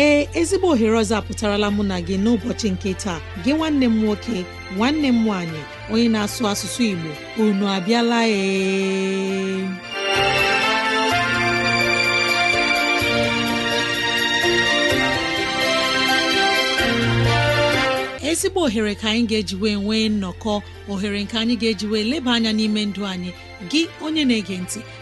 Ee ezigbo ohere ọzọ apụtarala mụ na gị n'ụbọchị nke taa. Gị nwanne m nwoke nwanne m nwaanyị onye na-asụ asụsụ Igbo unu abịala ee. Ezigbo ohere ka anyị ga-ejiwe nwee nnọkọ ohere nke anyị ga-ejiwe leba anya n'ime ndụ anyị. Gị onye na-ege ntị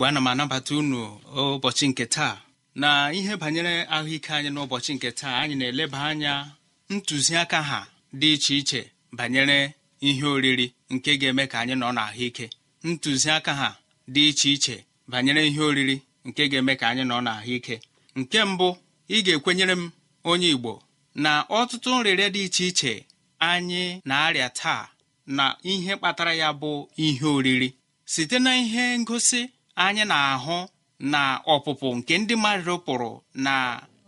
Igbo ana m anabata unu ụbọchị nke taa na ihe banyere ahụike anyị n'ụbọchị nke taa anyị na-eleba anya ntụziaka ha dị iche iche banyere ihe oriri nke ga-eme ka anyị nọ n'ahụike. Ntụziaka ha dị iche iche banyere ihe oriri nke ga-eme ka anyị nọ n'ahụike. Nke mbụ ị ga-ekwenyere m onye igbo na ọtụtụ nrịrịa dị iche iche anyị na-arịa taa na ihe kpatara ya bụ ihe oriri. Site na ihe ngosi anyị na-ahụ na ọpụpụ nke ndị mmadụ pụrụ na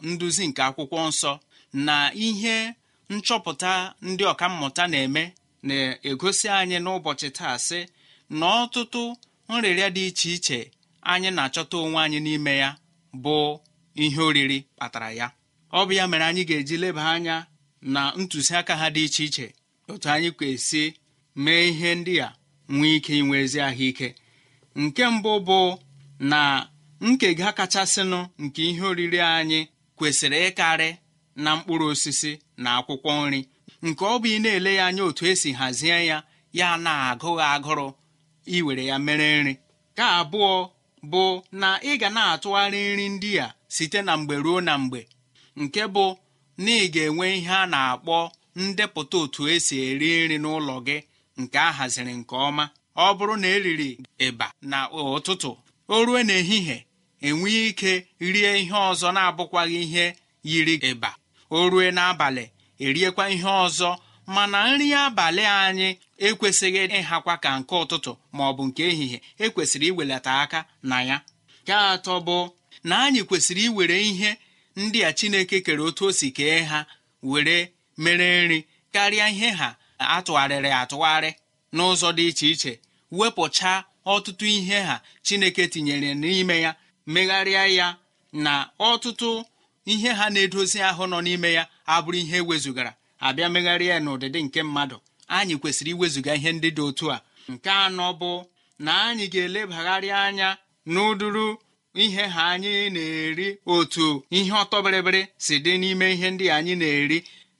nduzi nke akwụkwọ nsọ na ihe nchọpụta ndị ọkammụta na-eme na-egosi anyị n'ụbọchị taa sị na ọtụtụ nrịrịa dị iche iche anyị na-achọta onwe anyị n'ime ya bụ ihe oriri kpatara ya. Ọ bụ ya mere anyị ga-eji leba anya na ntụziaka ha dị iche iche otu anyị kwesị mee ihe ndị a nwee ike inwe ezi ahụike. Nke mbụ bụ na nkega kachasịnụ nke ihe oriri anyị kwesịrị ịkarị na mkpụrụ osisi na akwụkwọ nri. Nke ọ bụ ị na-ele ya anya otu esi hazie ya ya na-agụghị agụrụ iwere ya mere nri. Ka abụọ bụ na ị ga na-atụgharị nri ndị a site na mgbe ruo na mgbe. Nke bụ na ị ga-enwe ihe a na-akpọ ndepụta otu esi eri nri n'ụlọ gị nke a haziri nke ọma. Ọ bụrụ na eriri ịba na ụtụtụ o rue n'ehihie enwee ike rie ihe ọzọ na-abụkwaghị ihe yiri ịba. O rue n'abalị eriekwa ihe ọzọ mana nri abalị anyị ekwesịghị ịhakwa ka nke ụtụtụ ma ọ bụ nke ehihie ekwesịrị iwelata aka na ya. Nke atọ bụ na anyị kwesịrị iwere ihe ndị a Chineke kere otu o si kee ha were mere nri karịa ihe ha atụgharịrị atụgharị. N'ụzọ dị iche iche wepụchaa ọtụtụ ihe ha chineke tinyere n'ime ya megharịa ya na ọtụtụ ihe ha na-edozi ahụ nọ n'ime ya abụrụ ihe ewezugara abịa megharịa ya n'ụdịdị nke mmadụ. Anyị kwesịrị iwezuga ihe ndị dị otu a. Nke anọ bụ na anyị ga-elebagharị anya n'ụdụrụ ihe ha anyị na-eri otu ihe ọtọbịrịbịrị si dị n'ime ihe ndị anyị na-eri.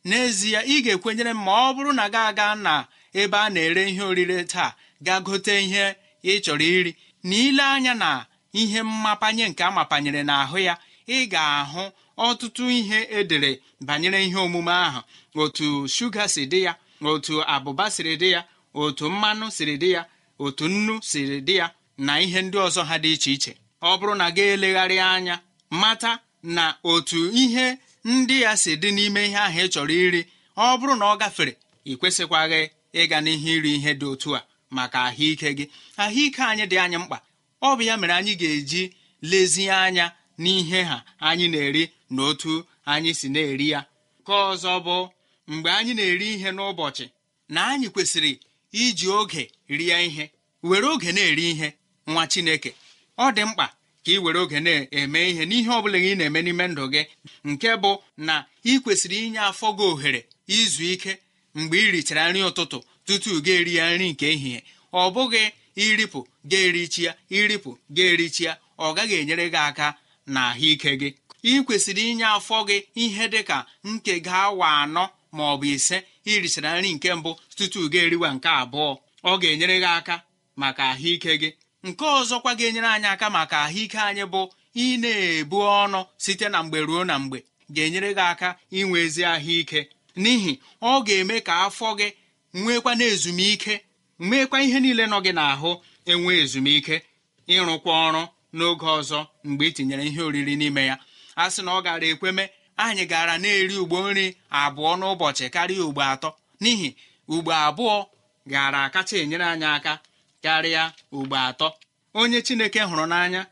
N'ezie ị ga-ekwenyere m ma ọ bụrụ na ga aga na ebe a na-ere ihe orire taa ga gote ihe ị chọrọ iri. Na anya na ihe mmapanye nke amapanyere n'ahụ ya ị ga-ahụ ọtụtụ ihe edere banyere ihe omume ahụ. Otu shuga si dị ya otu abụba siri dị ya otu mmanụ siri dị ya otu nnu siri dị ya na ihe ndị ọzọ ha dị iche iche. Ọ bụrụ na ga-elegharị anya mata na otu ihe ndị ya si dị n'ime ihe ahụ ị chọrọ iri ọ bụrụ na ọ gafere ị kwesịkwaghị ịga n'ihe iri ihe dị otu a maka ahụike gị. Ahụike anyị dị anyị mkpa. Ọ bụ ya mere anyị ga-eji lezie anya n'ihe ha anyị na-eri na otu anyị si na-eri ya. Ka ọzọ bụ mgbe anyị na-eri ihe n'ụbọchị na anyị kwesịrị iji oge rie ihe were oge na-eri ihe nwa chineke. Ọ dị mkpa ka ị were oge na-eme ihe n'ihe ọ bụla ị na-eme n'ime ndụ gị. Nke bụ na ị kwesịrị inye afọ gị ohere izu ike mgbe ị richara nri ụtụtụ tutu ga eri ya nri nke ehihie ọ bụghị iripụ ga-erichi ya iripụ ga-erichi ya ọ gaghị enyere gị aka na ahụike gị. Ị kwesịrị inye afọ gị ihe dị ka nke ga-awa anọ ma ọ bụ ise irichara nri nke mbụ tutu ga-eriwa nke abụọ. Ọ ga-enyere gị aka maka ahụike gị. Nke ọzọkwa ga-enyere anyị aka maka ahụike anyị bụ ị na-ebu ọnụ site na mgbe ruo na mgbe. Ga-enyere gị aka inwe ezi ahụike. N'ihi ọ ga-eme ka afọ gị nwekwa na ezumike meekwa ihe niile nọ gị n'ahụ enwe ezumike ịrụkwa ọrụ n'oge ọzọ mgbe ị tinyere ihe oriri n'ime ya. A sị na ọ gara ekweme anyị gara na-eri ugbo nri abụọ n'ụbọchị karịa ugbo atọ. N'ihi ugbo abụọ gara akacha enyere anyị aka karịa ugbo atọ. Onye chineke hụrụ n'anya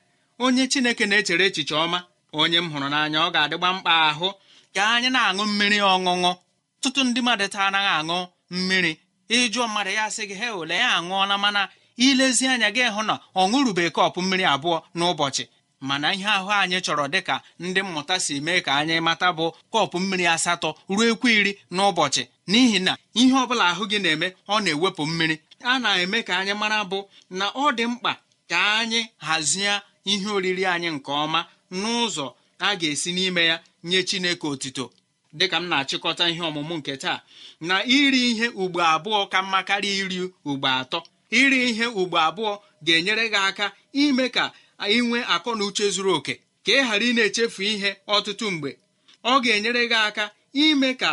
onye chineke na-echere echiche ọma onye m hụrụ n'anya ọ ga-adịgba mkpa ahụ ka anyị na-aṅụ mmiri ọṅụṅụ. Ọtụtụ ndị mmadụ taa anaghị aṅụ mmiri. Ịjụọ mmadụ ya sị gị he ole? Ya aṅụọla mana ilezi anya gị hụ na ọ ṅụrụbe kọpụ mmiri abụọ n'ụbọchị. Mana ihe ahụ anyị chọrọ dịka ndị mmụta si mee ka anyị mata bụ kọpụ mmiri asatọ ruo ekwu iri n'ụbọchị. N'ihi na ihe ọ bụla ahụ gị na-eme ọ na-ewepụ mmiri. A na-eme ka anyị mara bụ na ọ dị mkpa ka anyị hazie ihe oriri anyị nke ọma n'ụzọ a ga-esi n'ime ya nye Chineke otito dịka m na-achịkọta ihe ọmụmụ nke taa na iri ihe ugbo abụọ ka mma karịa iri ugbo atọ. Iri ihe ugbo abụọ ga-enyere gị aka ime ka ị akọ na uche zuru oke ka ị ghara ị na-echefu ihe ọtụtụ mgbe. Ọ ga-enyere gị aka ime ka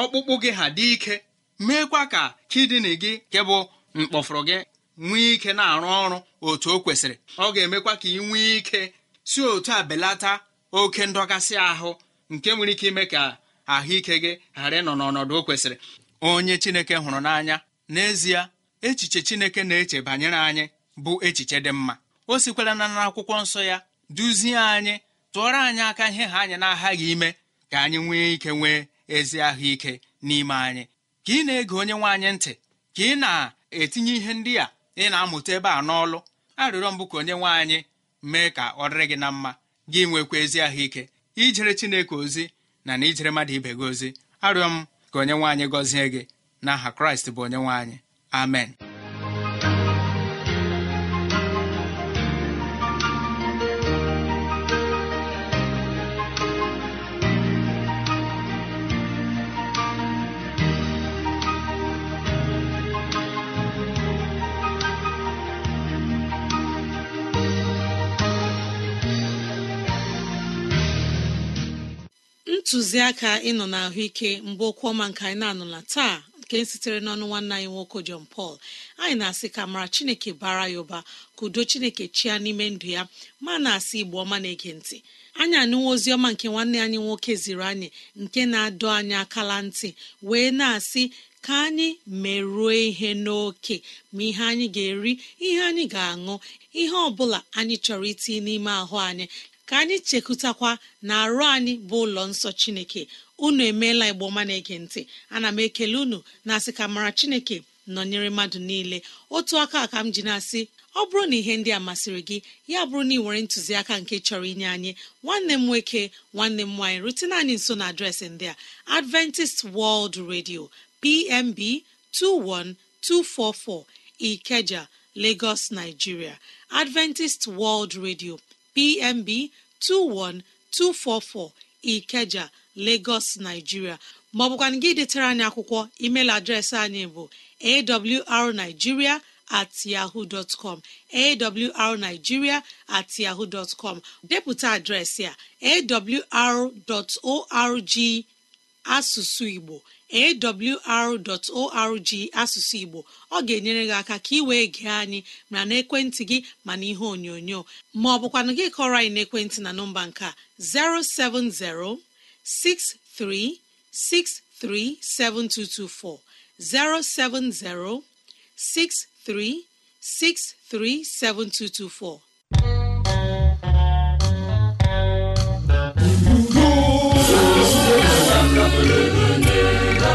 ọkpụkpụ gị ha dị ike meekwa ka kidini gị nke bụ mkpọfụrụ gị nwee ike na-arụ ọrụ otu o kwesịrị. Ọ ga-emekwa ka ị nwee ike si otu a belata oke ndọgasị ahụ nke nwere ike ime ka ahụike gị ghara ịnọ n'ọnọdụ o kwesịrị. Onye chineke hụrụ n'anya n'ezie echiche chineke na-eche banyere anyị bụ echiche dị mma. O sikwara na n'akwụkwọ nsọ ya duzie anyị tụọrọ anyị aka ihe ha anyị na-aghaghị ime ka anyị nwee ike nwee ezi ahụike n'ime anyị. Ka ị na-ege onye nwe anyị ntị ka ị na-etinye ihe ndị a ị na-amụta ebe a n'ọlụ. Arịrịọ mbụ ka onye nwe anyị mee ka ọ dịrị gị na mma gị nwekwa ezi ahụike. Ijere chineke ozi na na ijere mmadụ ibe gị ozi arịọ m ka onye nwe anyị gọzie gị. N'aha kraịst bụ onye nwe anyị. Amen. Ntụziaka ịnọ n'ahụike mgbe okwu ọma nke anyị na-anụla taa nke sitere n'ọnụ nwanne anyị nwoke John Paul. Anyị na-asị ka mara Chineke bara ya ụba ka udo Chineke chia n'ime ndụ ya ma na-asị Igbo ọma na-ege ntị. Anyị anụwa ozi ọma nke nwanne anyị nwoke ziri anyị nke na-adọ anyị akala ntị wee na-asị ka anyị merụọ ihe n'oke ma ihe anyị ga-eri ihe anyị ga-aṅụ ihe ọ bụla anyị chọrọ itinye n'ime ahụ anyị ka anyị chekụtakwa na arụ anyị bụ ụlọ nsọ chineke. Unu emeela igboma na-ege ntị. Ana m ekele unu na-asị ka mara chineke nọnyere mmadụ niile. Otu aka ka m ji na-asị ọ bụrụ na ihe ndị a masịrị gị ya bụrụ na ị nwere ntụziaka nke chọrọ inye anyị nwanne m nwoke nwanne m nwaanyị rutene anyị nso na adreesị ndị a. Adventist world radio pmb 21244 ikeja lagos nigeria. Adventist world radio. Pmb 21244 ikeja lagos nigeria. Maọbụkwana gị detara anyị akwụkwọ email adreesị anyị bụ awrnigeria at com awrnigeria at yahoo com. Depụta adreesị a awr.org asụsụ igbo awr.org asụsụ igbo. Ọ ga-enyere gị aka ka ị wee gee anyị ma n'ekwentị gị ma n'ihe onyonyo. Ma ọ bụkwanụ gị kọrọ anyị n'ekwentị na nọmba nke a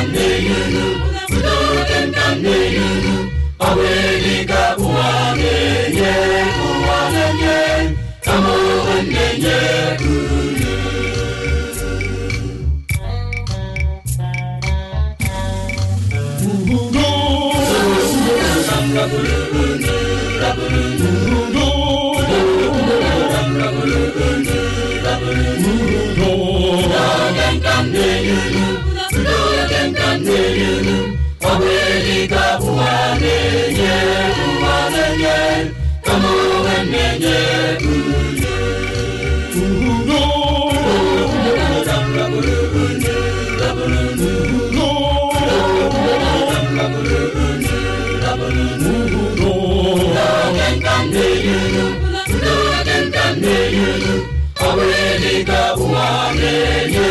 6363 7224 070 6363 7224 ọ bụ na-enye kama na-enye ọ bụ ụwa na-enye ụwa na-enye ụwa na-enye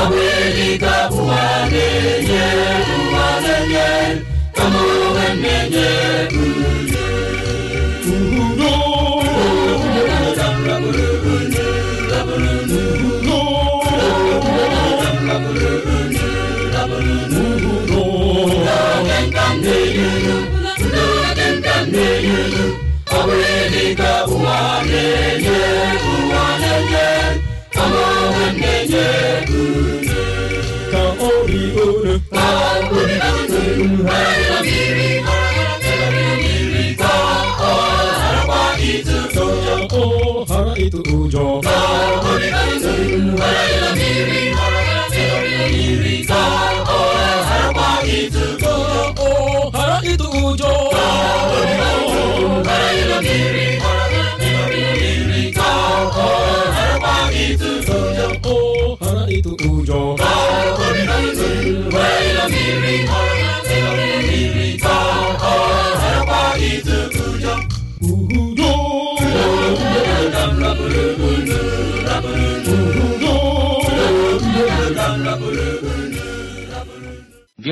ọ bụ dịka ụwa na-enye ọ bụ dịka ụwa na-enye ụwa na-enye kama onwe na-enye ka obi unu ka obi unu ghara mmiri ka ọ gharakwa ịtụ ka ọ ghara ịtụ ụjọ ka obi unu ghara mmiri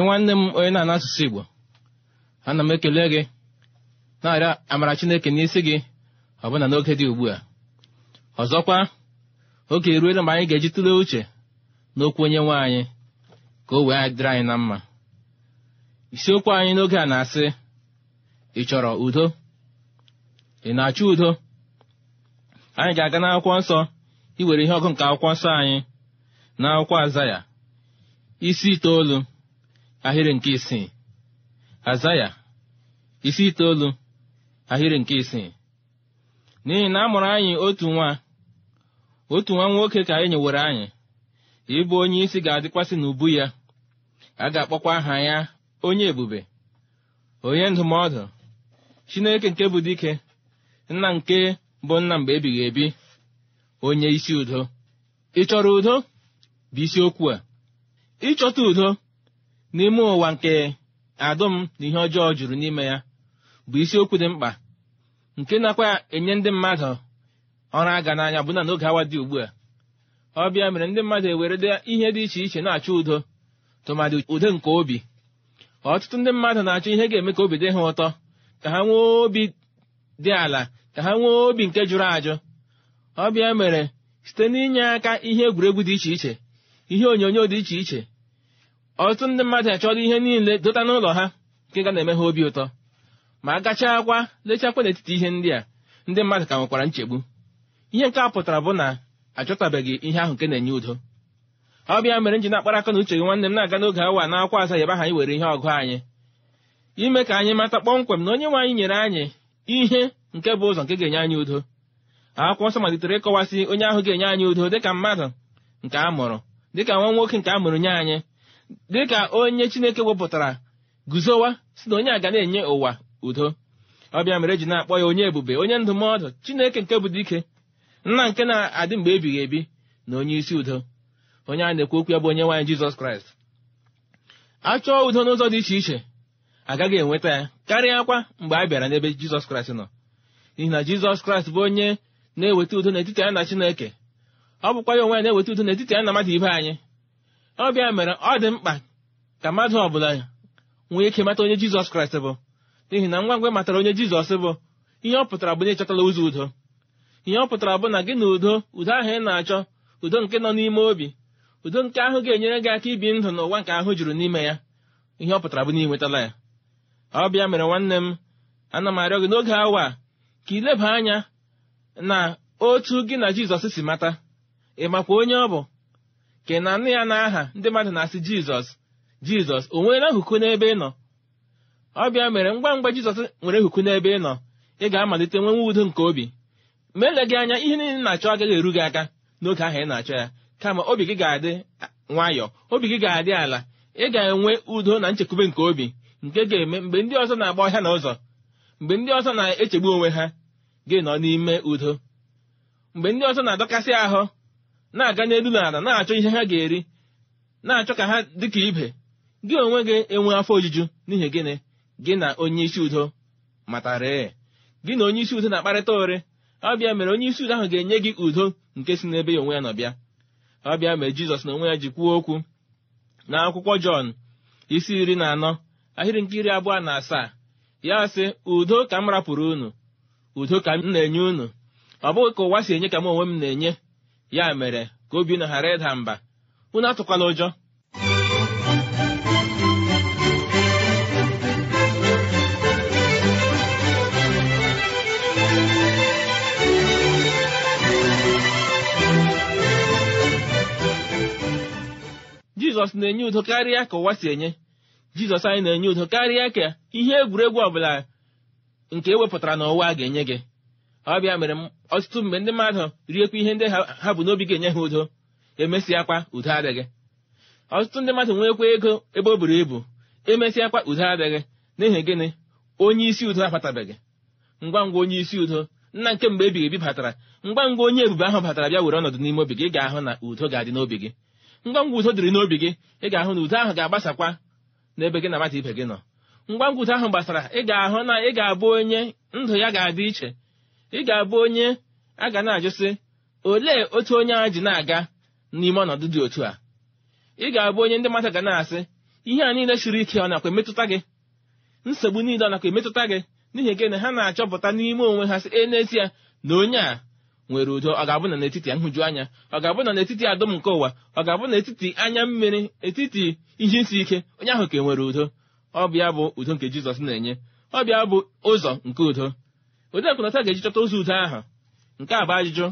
nwanne m onye na-ana asụsụ Igbo. Ana m ekele gị na-arịọ amara Chineke n'isi gị ọbụna n'oge dị ugbu a. Ọzọkwa oge eruola mgbe anyị ga-eji tụlee uche n'okwu onye nwe anyị ka o wee dịrị anyị na mma. Isiokwu anyị n'oge a na-asị ị chọrọ udo? Ị na-achọ udo? Anyị ga-aga n'akwụkwọ nsọ iwere ihe ọgụ nke akwụkwọ nsọ anyị n'akwụkwọ azaya isi itoolu. Ahịrị nke isii. Azaya isi itoolu. Ahịrị nke isii. N'ihi na a mụrụ anyị otu nwa otu nwa nwoke ka e nyewere anyị. Ịbụ onye isi ga-adịkwasị n'ubu ya. A ga-akpọkwa aha ya onye ebube onye ndụmọdụ chineke nke bụ dike nna nke bụ nna mgbe ebighị ebi onye isi udo. Ị chọrọ udo? Bụ isiokwu a. Ịchọta udo? N'ime ụwa nke adụm na ihe ọjọọ juru n'ime ya bụ isiokwu dị mkpa nke nakwa enye ndị mmadụ ọrụ aga n'anya bụ na n'oge awa dị ugbu a ọ bịa mere ndị mmadụ ewere ihe dị iche iche na-achọ udo tụmadị udo nke obi. Ọtụtụ ndị mmadụ na-achọ ihe ga-eme ka obi dị ha ụtọ ka ha nwee obi dị ala ka ha nwee obi nke jụrụ ajụ. Ọ bịa mere site n'inye aka ihe egwuregwu dị iche iche ihe onyonyo dị iche iche ọtụtụ ndị mmadụ achọrọ ihe niile dota n'ụlọ ha nke ga na-eme ha obi ụtọ. Ma a gachakwa lechakwa n'etiti ihe ndị a ndị mmadụ ka nwekwara nchegbu. Ihe nke a pụtara bụ na achọtabeghị ihe ahụ nke na-enye udo. Ọ bịa mere m ji na-akpara aka na uche gị nwanne m na-aga n'oge awa na akwa aza yaba anyị were ihe ọgụ anyị. Ime ka anyị mata kpọmkwem na onye nwe anyị nyere anyị ihe nke bụ ụzọ nke ga-enye anyị udo. Akwụkwọ nsọ malitere ịkọwasị onye ahụ ga-enye anyị udo dịka mmadụ nke a mụrụ dịka nwa nwoke nke a mụrụ nye anyị. Dịka onye Chineke wepụtara guzowa si na onye a ga na-enye ụwa udo. Ọ bịa mere ji na-akpọ ya onye ebube onye ndụmọdụ Chineke nke bụ dike nna nke na-adị mgbe ebighị ebi na onye isi udo. Onye a na-ekwu okwu ya bụ onye nwaanyị Jizọs Kraịst. Achọọ udo n'ụzọ dị iche iche agaghị enweta ya karịakwa mgbe a bịara n'ebe Jizọs Kraịst nọ. N'ihi na Jizọs Kraịst bụ onye na-eweta udo n'etiti anyị na Chineke. Ọ bụkwa ya onwe ya na-eweta udo n'etiti anyị na mmadụ ibe anyị. Ọ bịa mere ọ dị mkpa ka mmadụ ọbụla nwee ike mata onye Jizọs Kraịst bụ. N'ihi na ngwa ngwa matara onye Jizọs bụ ihe ọ pụtara bụ na ịchọtala ụzọ udo. Ihe ọ pụtara bụ na gị na udo udo ahụ ị na-achọ udo nke nọ n'ime obi udo nke ahụ ga-enyere gị aka ibi ndụ n'ụwa nke ahụ juru n'ime ya. Ihe ọ pụtara bụ na ị nwetala ya. Ọ bịa mere nwanne m ana m arịọ gị n'oge awa ka ileba anya na otu gị na Jizọs si mata. Ị makwa onye ọ bụ? Ka ị na-anụ ya n'aha ndị mmadụ na-asị Jizọs Jizọs o nweela huku n'ebe ị nọ? Ọ bịa mere ngwa ngwa Jizọs nwere huku n'ebe ị nọ ị ga-amalite nwenwe udo nke obi. Ma eleghị anya ihe niile na-achọ agaghị eru gị aka n'oge ahụ ị na-achọ ya. Kama obi gị ga-adị nwayọọ obi gị ga-adị ala. Ị ga-enwe udo na nchekwube nke obi nke ga-eme mgbe ndị ọzọ na-agba ọhịa na ụzọ mgbe ndị ọzọ na-echegbu onwe ha gị nọ n'ime udo. Mgbe ndị ọzọ na-adọkasị ahụ na-aga n'elu na ala na-achọ ihe ha ga-eri na-achọ ka ha dị ka ibe gị onwe gị enwe afọ ojuju n'ihi gịnị? Gị na onye isi udo matara gị na onye isi udo na-akparịta ụrị ọ bịa mere onye isi udo ahụ ga-enye gị udo nke si n'ebe ya onwe ya nọ bịa. Ọ bịa mere Jizọs na onwe ya ji kwuo okwu. Na akwụkwọ Jọn isi iri na anọ ahịrị nke iri abụọ na asaa ya sị udo ka m rapụrụ unu udo ka m na-enye unu. Ọ bụghị ka ụwa si enye ka m onwe m na-enye. Ya mere ka obi unu ghara ịda mba. Unu atụkwala ụjọ. Jizọs na-enye udo karịa ka ụwa si enye. Jizọs anyị na-enye udo karịa ka ihe egwuregwu ọbụla nke ewepụtara n'ụwa ga-enye gị. Ọ bịa mere ọtụtụ mgbe ndị mmadụ riekwa ihe ndị ha bụ n'obi ga-enye ha udo emesịakwa udo adịghị. Ọtụtụ ndị mmadụ nwekwa ego ebe o buru ibu emesịakwa udo adịghị. N'ihi gịnị? Onye isi udo abatabeghị ngwa ngwa onye isi udo nna nke mgbe ebighị ebi batara ngwa ngwa onye ebube ahụ batara bịa were ọnọdụ n'ime obi gị ị ga-ahụ na udo ga-adị n'obi gị. Ngwa ngwa udo dịrị n'obi gị ị ga-ahụ na udo ahụ ga-agbasakwa n'ebe gị na mmadụ ibe gị nọ. Ngwa ngwa udo ahụ gbasara ị ga-ahụ na ị ga-abụ onye ndụ ya ga-adị iche. Ị ga-abụ onye a ga na-ajụsị olee otu onye ahụ ji na-aga n'ime ọnọdụ dị otu a? Ị ga-abụ onye ndị mmadụ ga na-asị ihe a niile siri ike ọ nakwa emetụta gị? Nsogbu niile ọ nakwa emetụta gị? N'ihi gịnị ha na-achọpụta n'ime onwe ha sị e n'ezie na onye a nwere udo ọ ga-abụ na n'etiti nhụju anya ọ ga-abụ na n'etiti adụm nke ụwa ọ ga-abụ n'etiti anya mmiri etiti ihe isi ike onye ahụ ka enwere udo ọ bụ ya bụ udo nke Jizọs na-enye. Ọbịa bụ ụzọ nke udo. Olee ekwenata ga-eji chọta ụzọ udo ahụ? Nke a bụ ajụjụ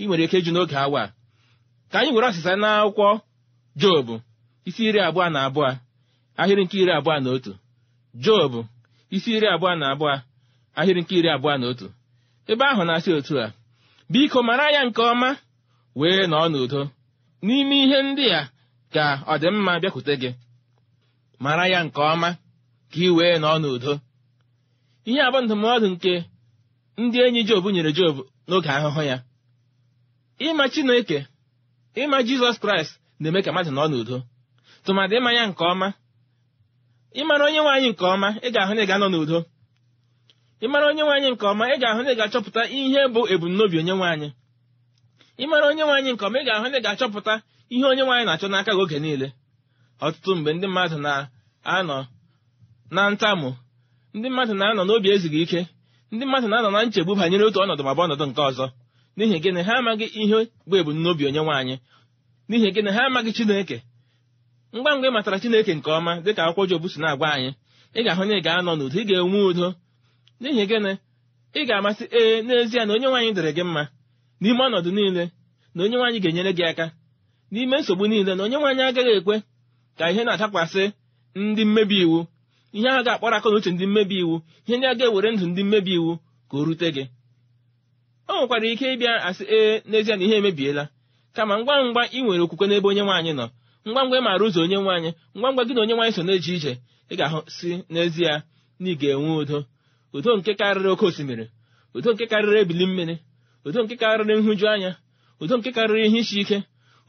ị nwere ike ịjụ n'oge awa a. ka anyị were ọsịsa n'akwụkwọ jobu isi iri abụọ na abụọ ahịrị nke iri abụọ na otu. Jobu isi iri abụọ na abụọ ahịrị nke iri abụọ na otu. Ebe ahụ na-asị otu a biko mara ya nke ọma wee nọọ n'udo. N'ime ihe ndị a ka ọdịmma bịakwute gị. Mara ya nke ọma ka ị wee nọọ n'udo. Ihe abụ ndụmọdụ nke ndị enyi job nyere job n'oge ahụhụ ya. Ịma chineke ịma jizọs kraịst na-eme ka mmadụ nọ n'udo. Tụmadị ịma ya nke ọma. Ịmara onye nwe anyị nke ọma ị ga-ahụ na ị ga-anọ n'udo. Ịmara onye nwe anyị nke ọma ị ga-ahụ na ị ga-achọpụta ihe bụ ebumnobi onye nwe anyị. Ịmara onye nwe anyị nke ọma ị ga-ahụ na ị ga-achọpụta ihe onye nwe anyị na-achọ n'aka gị oge niile. Ọtụtụ mgbe ndị mmadụ na-anọ na ntamụ ndị mmadụ na-anọ n'obi ezighị ike. Ndị mmadụ na-anọ na nchegbu banyere otu ọnọdụ ma bụ ọnọdụ nke ọzọ. N'ihi gịnị? Ha amaghị ihe bụ ebumnobi onye nwe anyị. N'ihi gịnị? Ha amaghị chineke. Ngwa ngwa ị matara chineke nke ọma dịka akwụkwọ Jobu si na-agwa anyị ị ga-ahụ na ị ga-anọ n'udo ị ga-enwe udo. N'ihi gịnị? Ị ga-amasị ee n'ezie na onye nwaanyị dịrị gị mma n'ime ọnọdụ niile na onye nwaanyị ga-enyere gị aka. N'ime nsogbu niile na onye nwaanyị agaghị ekwe ka ihe na-adakwasị ndị mmebi iwu. Ihe ahụ ga-akpọrọ aka n'uche ndị mmebi iwu ihe ndị a ga-ewere ndụ ndị mmebi iwu ka o rute gị. O nwekwara ike ịbịa asị ee n'ezie na ihe emebiela. Kama ngwa ngwa ị nwere okwukwe n'ebe onye nwaanyị nọ ngwa ngwa ị maara ụzọ onye nwaanyị ngwa ngwa gị na onye nwaanyị so na-eje ije ị ga-ahụ si n'ezie na ị ga-enwe udo. Udo nke karịrị oke osimiri udo nke karịrị ebili mmiri udo nke karịrị nhụju anya udo nke karịrị ihe isi ike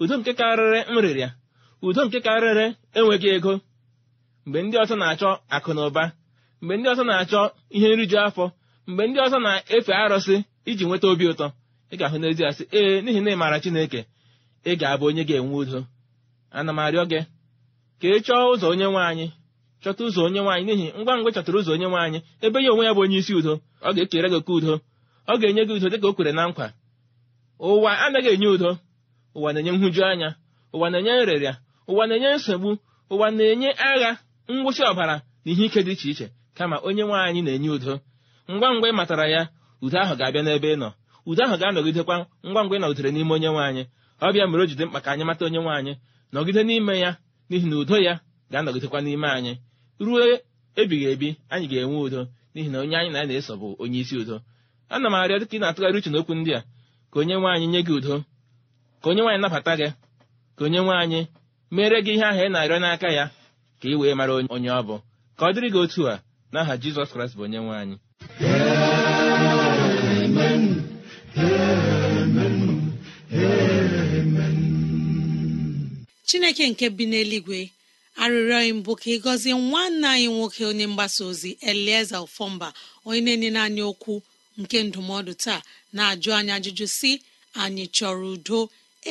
udo nke karịrị nrịrịa udo nke karịrị enweghị ego. Mgbe ndị ọzọ na-achọ akụ na ụba mgbe ndị ọzọ na-achọ ihe nriju afọ mgbe ndị ọzọ na-efe arụsị iji nweta obi ụtọ ị ga-ahụ n'ezie sị ee n'ihi na ị maara Chineke ị ga-abụ onye ga-enwe udo. Ana m arịọ gị ka ị chọọ ụzọ onye nwe anyị chọta ụzọ onye nwaanyị n'ihi ngwa ngwa chọtara ụzọ onye nwaanyị ebe ya onwe ya bụ onye isi udo ọ ga-ekere gị oke udo ọ ga-enye gị udo dịka o kwere na nkwa. Ụwa anaghị enye udo ụwa na-enye nhụju anya ụwa na-enye nrịrịa ụwa na-enye nsogbu ụwa na-enye agha ngwụsị ọbara na ihe ike dị iche iche kama onye nwe anyị na-enye udo. Ngwa ngwa ị matara ya udo ahụ ga-abịa n'ebe ị nọ. Udo ahụ ga-anọgidekwa ngwa ngwa ị nọgidere n'ime onye nwe anyị. Ọ mere o jide mkpa ka anyị mata onye nwe anyị nọgide n'ime ya n'ihi na udo ya ga-anọgidekwa n'ime anyị. Ruo ebighị ebi anyị ga-enwe udo n'ihi na onye anyị na ya na-eso bụ onye isi udo. Ana m arịọ dịka ị na-atụgharị uche n'okwu ndị a ka onye nwe anyị nye gị udo ka onye nwaanyị nabata gị ka onye nwe anyị mere gị ihe ahụ ị na-arịọ n'aka ya. Ka ị wee mara onye ọ bụ. Ka ọ dịrị gị otu a n'aha Jizọs Kraịst bụ onye nwe anyị chineke nke bi n'eluigwe arịrịọ anyị mbụ ka ị gọzie nwanne anyị nwoke onye mgbasa ozi elieze ofọmba onye na-enye anyị okwu nke ndụmọdụ taa na-ajụ anyị ajụjụ si anyị chọrọ udo?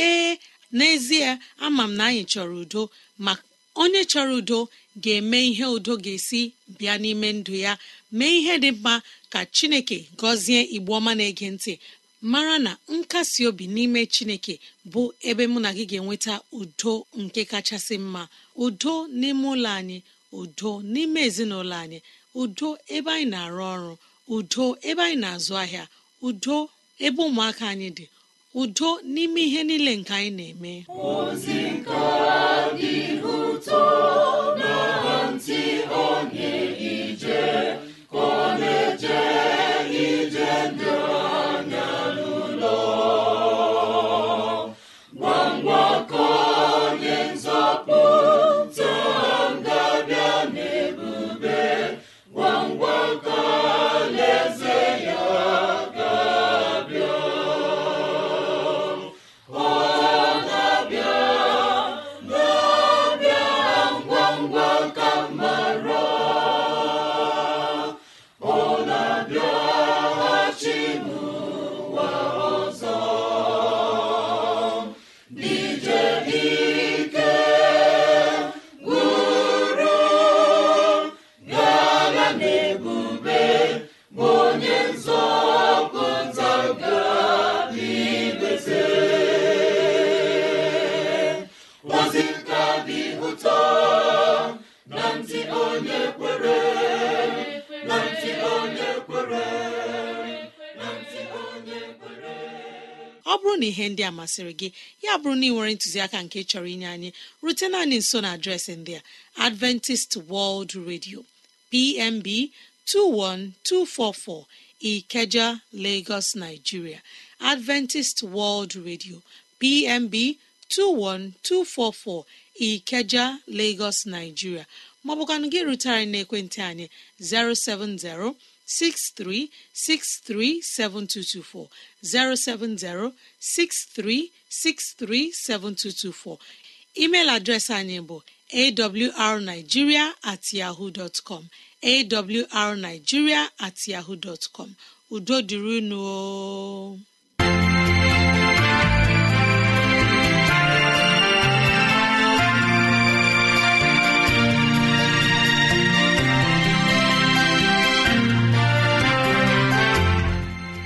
Ee n'ezie ama m na anyị chọrọ udo ma onye chọrọ udo ga-eme ihe udo ga-esi bịa n'ime ndụ ya mee ihe dị mma ka chineke gọzie igbo ọma na-ege ntị. Mara na nkasi obi n'ime chineke bụ ebe mụ na gị ga-enweta udo nke kachasị mma. Udo n'ime ụlọ anyị udo n'ime ezinụlọ anyị udo ebe anyị na-arụ ọrụ udo ebe anyị na-azụ ahịa udo ebe ụmụaka anyị dị udo n'ime ihe niile nke anyị na-eme. Masịrị gị ya bụrụ na ị nwere ntụziaka nke chọrọ inye anyị rutena anyị nso na adreesị ndị a adventist world radio pmb 21244 ikeja lagos nigeria. Adventist world radio pmb 21244 ikeja lagos nigeria. Maọbụkwanụ gị rutere n'ekwentị anyị 070 63637224 07063637224 email adreesị anyị bụ awrnigeria at yahoo dot com. Awrnigeria at yahoo dot com. Udo dịrị unu.